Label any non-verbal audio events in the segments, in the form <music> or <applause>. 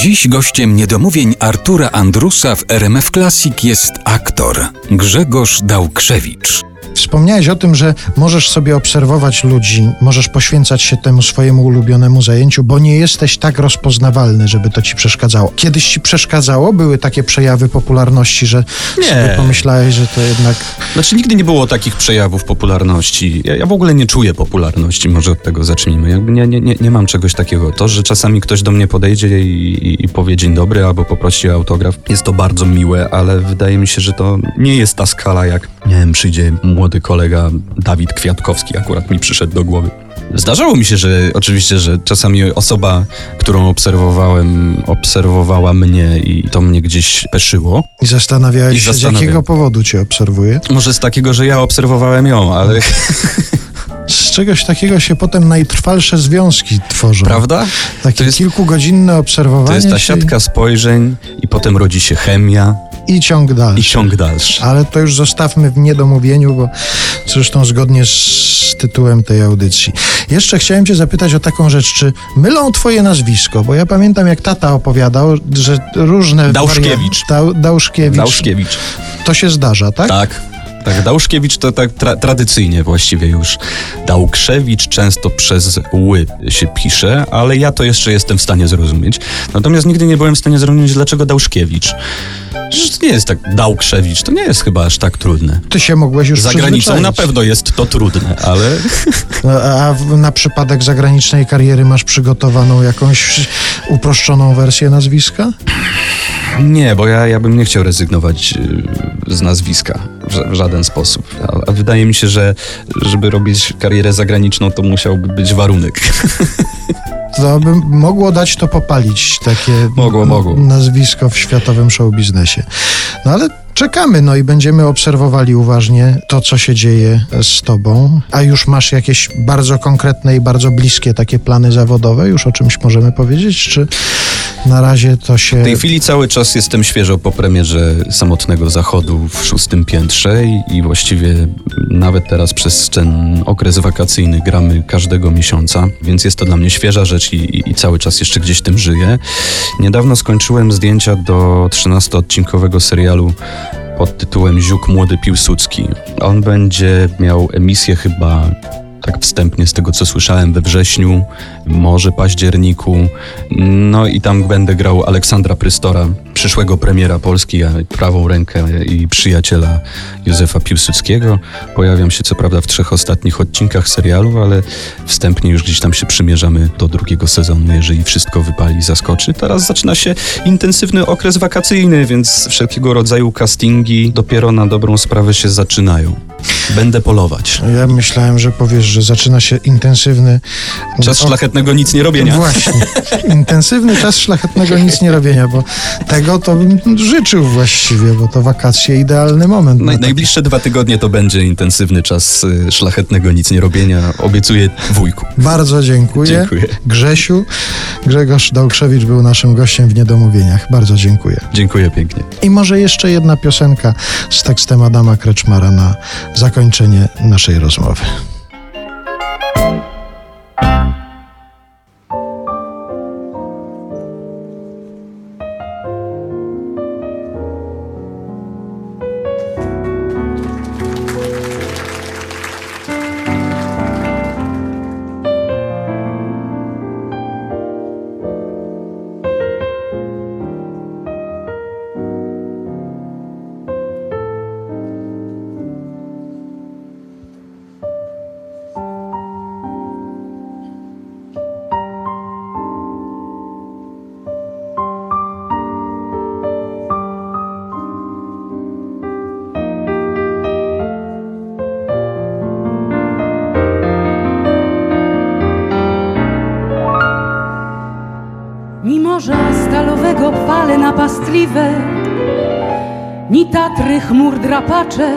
Dziś gościem niedomówień Artura Andrusa w RMF Classic jest aktor Grzegorz Dałkrzewicz. Wspomniałeś o tym, że możesz sobie obserwować ludzi, możesz poświęcać się temu swojemu ulubionemu zajęciu, bo nie jesteś tak rozpoznawalny, żeby to ci przeszkadzało. Kiedyś ci przeszkadzało? Były takie przejawy popularności, że Nie. sobie pomyślałeś, że to jednak... Znaczy nigdy nie było takich przejawów popularności. Ja, ja w ogóle nie czuję popularności, może od tego zacznijmy. Jakby nie, nie, nie, nie mam czegoś takiego. To, że czasami ktoś do mnie podejdzie i, i, i powie dzień dobry albo poprosi o autograf, jest to bardzo miłe, ale wydaje mi się, że to nie jest ta skala, jak nie wiem, przyjdzie młody kolega Dawid Kwiatkowski, akurat mi przyszedł do głowy. Zdarzało mi się, że oczywiście, że czasami osoba, którą obserwowałem, obserwowała mnie i to mnie gdzieś peszyło. I zastanawiałeś I się, z jakiego powodu cię obserwuje. Może z takiego, że ja obserwowałem ją, ale <laughs> Z czegoś takiego się potem najtrwalsze związki tworzą. prawda? Takie To jest- kilkugodzinne obserwowanie To jest ta siatka spojrzeń i potem rodzi się chemia i ciąg dalszy. i ciąg dalszy. Ale to już zostawmy w niedomówieniu, bo zresztą zgodnie z tytułem tej audycji. Jeszcze chciałem Cię zapytać o taką rzecz, czy mylą Twoje nazwisko? Bo ja pamiętam, jak tata opowiadał, że różne. Dałszkiewicz. Dał, Dałszkiewicz. Dałszkiewicz. To się zdarza, tak? Tak. Tak, Dałszkiewicz to tak tra tradycyjnie właściwie już. Dałkrzewicz często przez ły się pisze, ale ja to jeszcze jestem w stanie zrozumieć. Natomiast nigdy nie byłem w stanie zrozumieć, dlaczego Dałszkiewicz. Przecież to nie jest tak Dałkrzewicz, to nie jest chyba aż tak trudne. Ty się mogłeś już Za granicą na pewno jest to trudne, ale <laughs> No, A na przypadek zagranicznej kariery masz przygotowaną jakąś uproszczoną wersję nazwiska? Nie, bo ja, ja bym nie chciał rezygnować y, z nazwiska w żaden sposób. A, a wydaje mi się, że żeby robić karierę zagraniczną, to musiałby być warunek. <laughs> To by mogło dać to popalić, takie Mogło, mogło. nazwisko w światowym show biznesie. No ale czekamy, no i będziemy obserwowali uważnie to, co się dzieje z tobą. A już masz jakieś bardzo konkretne i bardzo bliskie takie plany zawodowe? Już o czymś możemy powiedzieć? Czy na razie to się... W tej chwili cały czas jestem świeżo po premierze Samotnego Zachodu w szóstym piętrze i, właściwie nawet teraz przez ten okres wakacyjny gramy każdego miesiąca, więc jest to dla mnie świeża rzecz i, i, i cały czas jeszcze gdzieś tym żyję. Niedawno skończyłem zdjęcia do 13-odcinkowego serialu pod tytułem Ziuk Młody Piłsudski. On będzie miał emisję chyba tak wstępnie z tego co słyszałem we wrześniu, może październiku. No i tam będę grał Aleksandra Prystora, przyszłego premiera Polski, a prawą rękę i przyjaciela Józefa Piłsudskiego. Pojawiam się co prawda w trzech ostatnich odcinkach serialu, ale wstępnie już gdzieś tam się przymierzamy do drugiego sezonu, jeżeli wszystko wypali i zaskoczy. Teraz zaczyna się intensywny okres wakacyjny, więc wszelkiego rodzaju castingi dopiero na dobrą sprawę się zaczynają. Będę polować. Ja myślałem, że powiesz, że zaczyna się intensywny... Czas szlachetnego nic nie robienia. Właśnie. <laughs> Intensywny czas szlachetnego nic nie robienia, bo tego to bym życzył właściwie, bo to wakacje idealny moment. na Naj, najbliższe dwa tygodnie to będzie intensywny czas y, szlachetnego nic nie robienia. Obiecuję wujku. Bardzo dziękuję. Dziękuję. Grzesiu. Grzegorz Dałkrzewicz był naszym gościem w Niedomówieniach. Bardzo dziękuję. Dziękuję pięknie. I może jeszcze jedna piosenka z tekstem Adama Kreczmara na zakończenie naszej rozmowy. Fale napastliwe, ni Tatry chmur drapacze,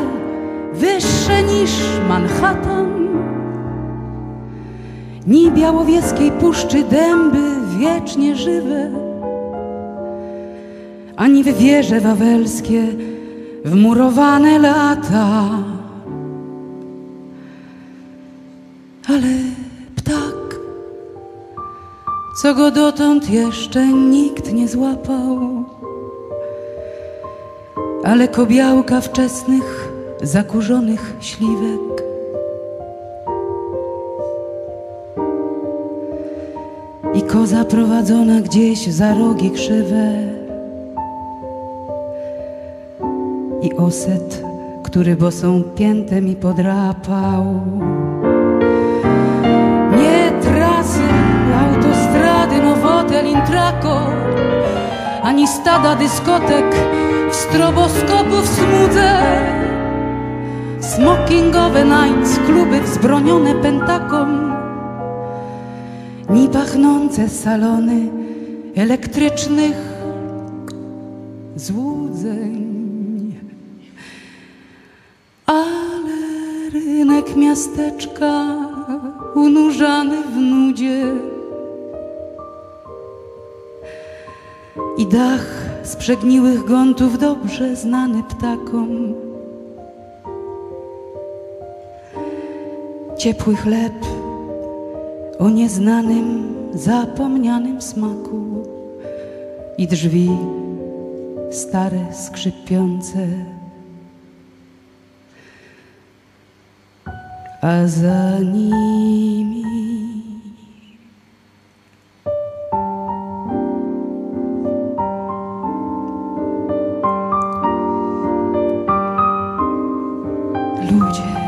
wyższe niż Manhattan, ni białowieskiej puszczy dęby wiecznie żywe, ani w wieże wawelskie wmurowane lata. Ale co go dotąd jeszcze nikt nie złapał. Ale kobiałka wczesnych, zakurzonych śliwek i koza prowadzona gdzieś za rogi krzywe i oset, który bosą piętę mi podrapał. Nowotel, intrako, ani stada dyskotek w stroboskopu w smudze. Smokingowe nights, kluby wzbronione pentaką, ni pachnące salony elektrycznych złudzeń. Ale rynek miasteczka unurzany w nudzie i dach z przegniłych gątów dobrze znany ptakom. Ciepły chleb o nieznanym, zapomnianym smaku i drzwi stare, skrzypiące. A za nimi 不觉。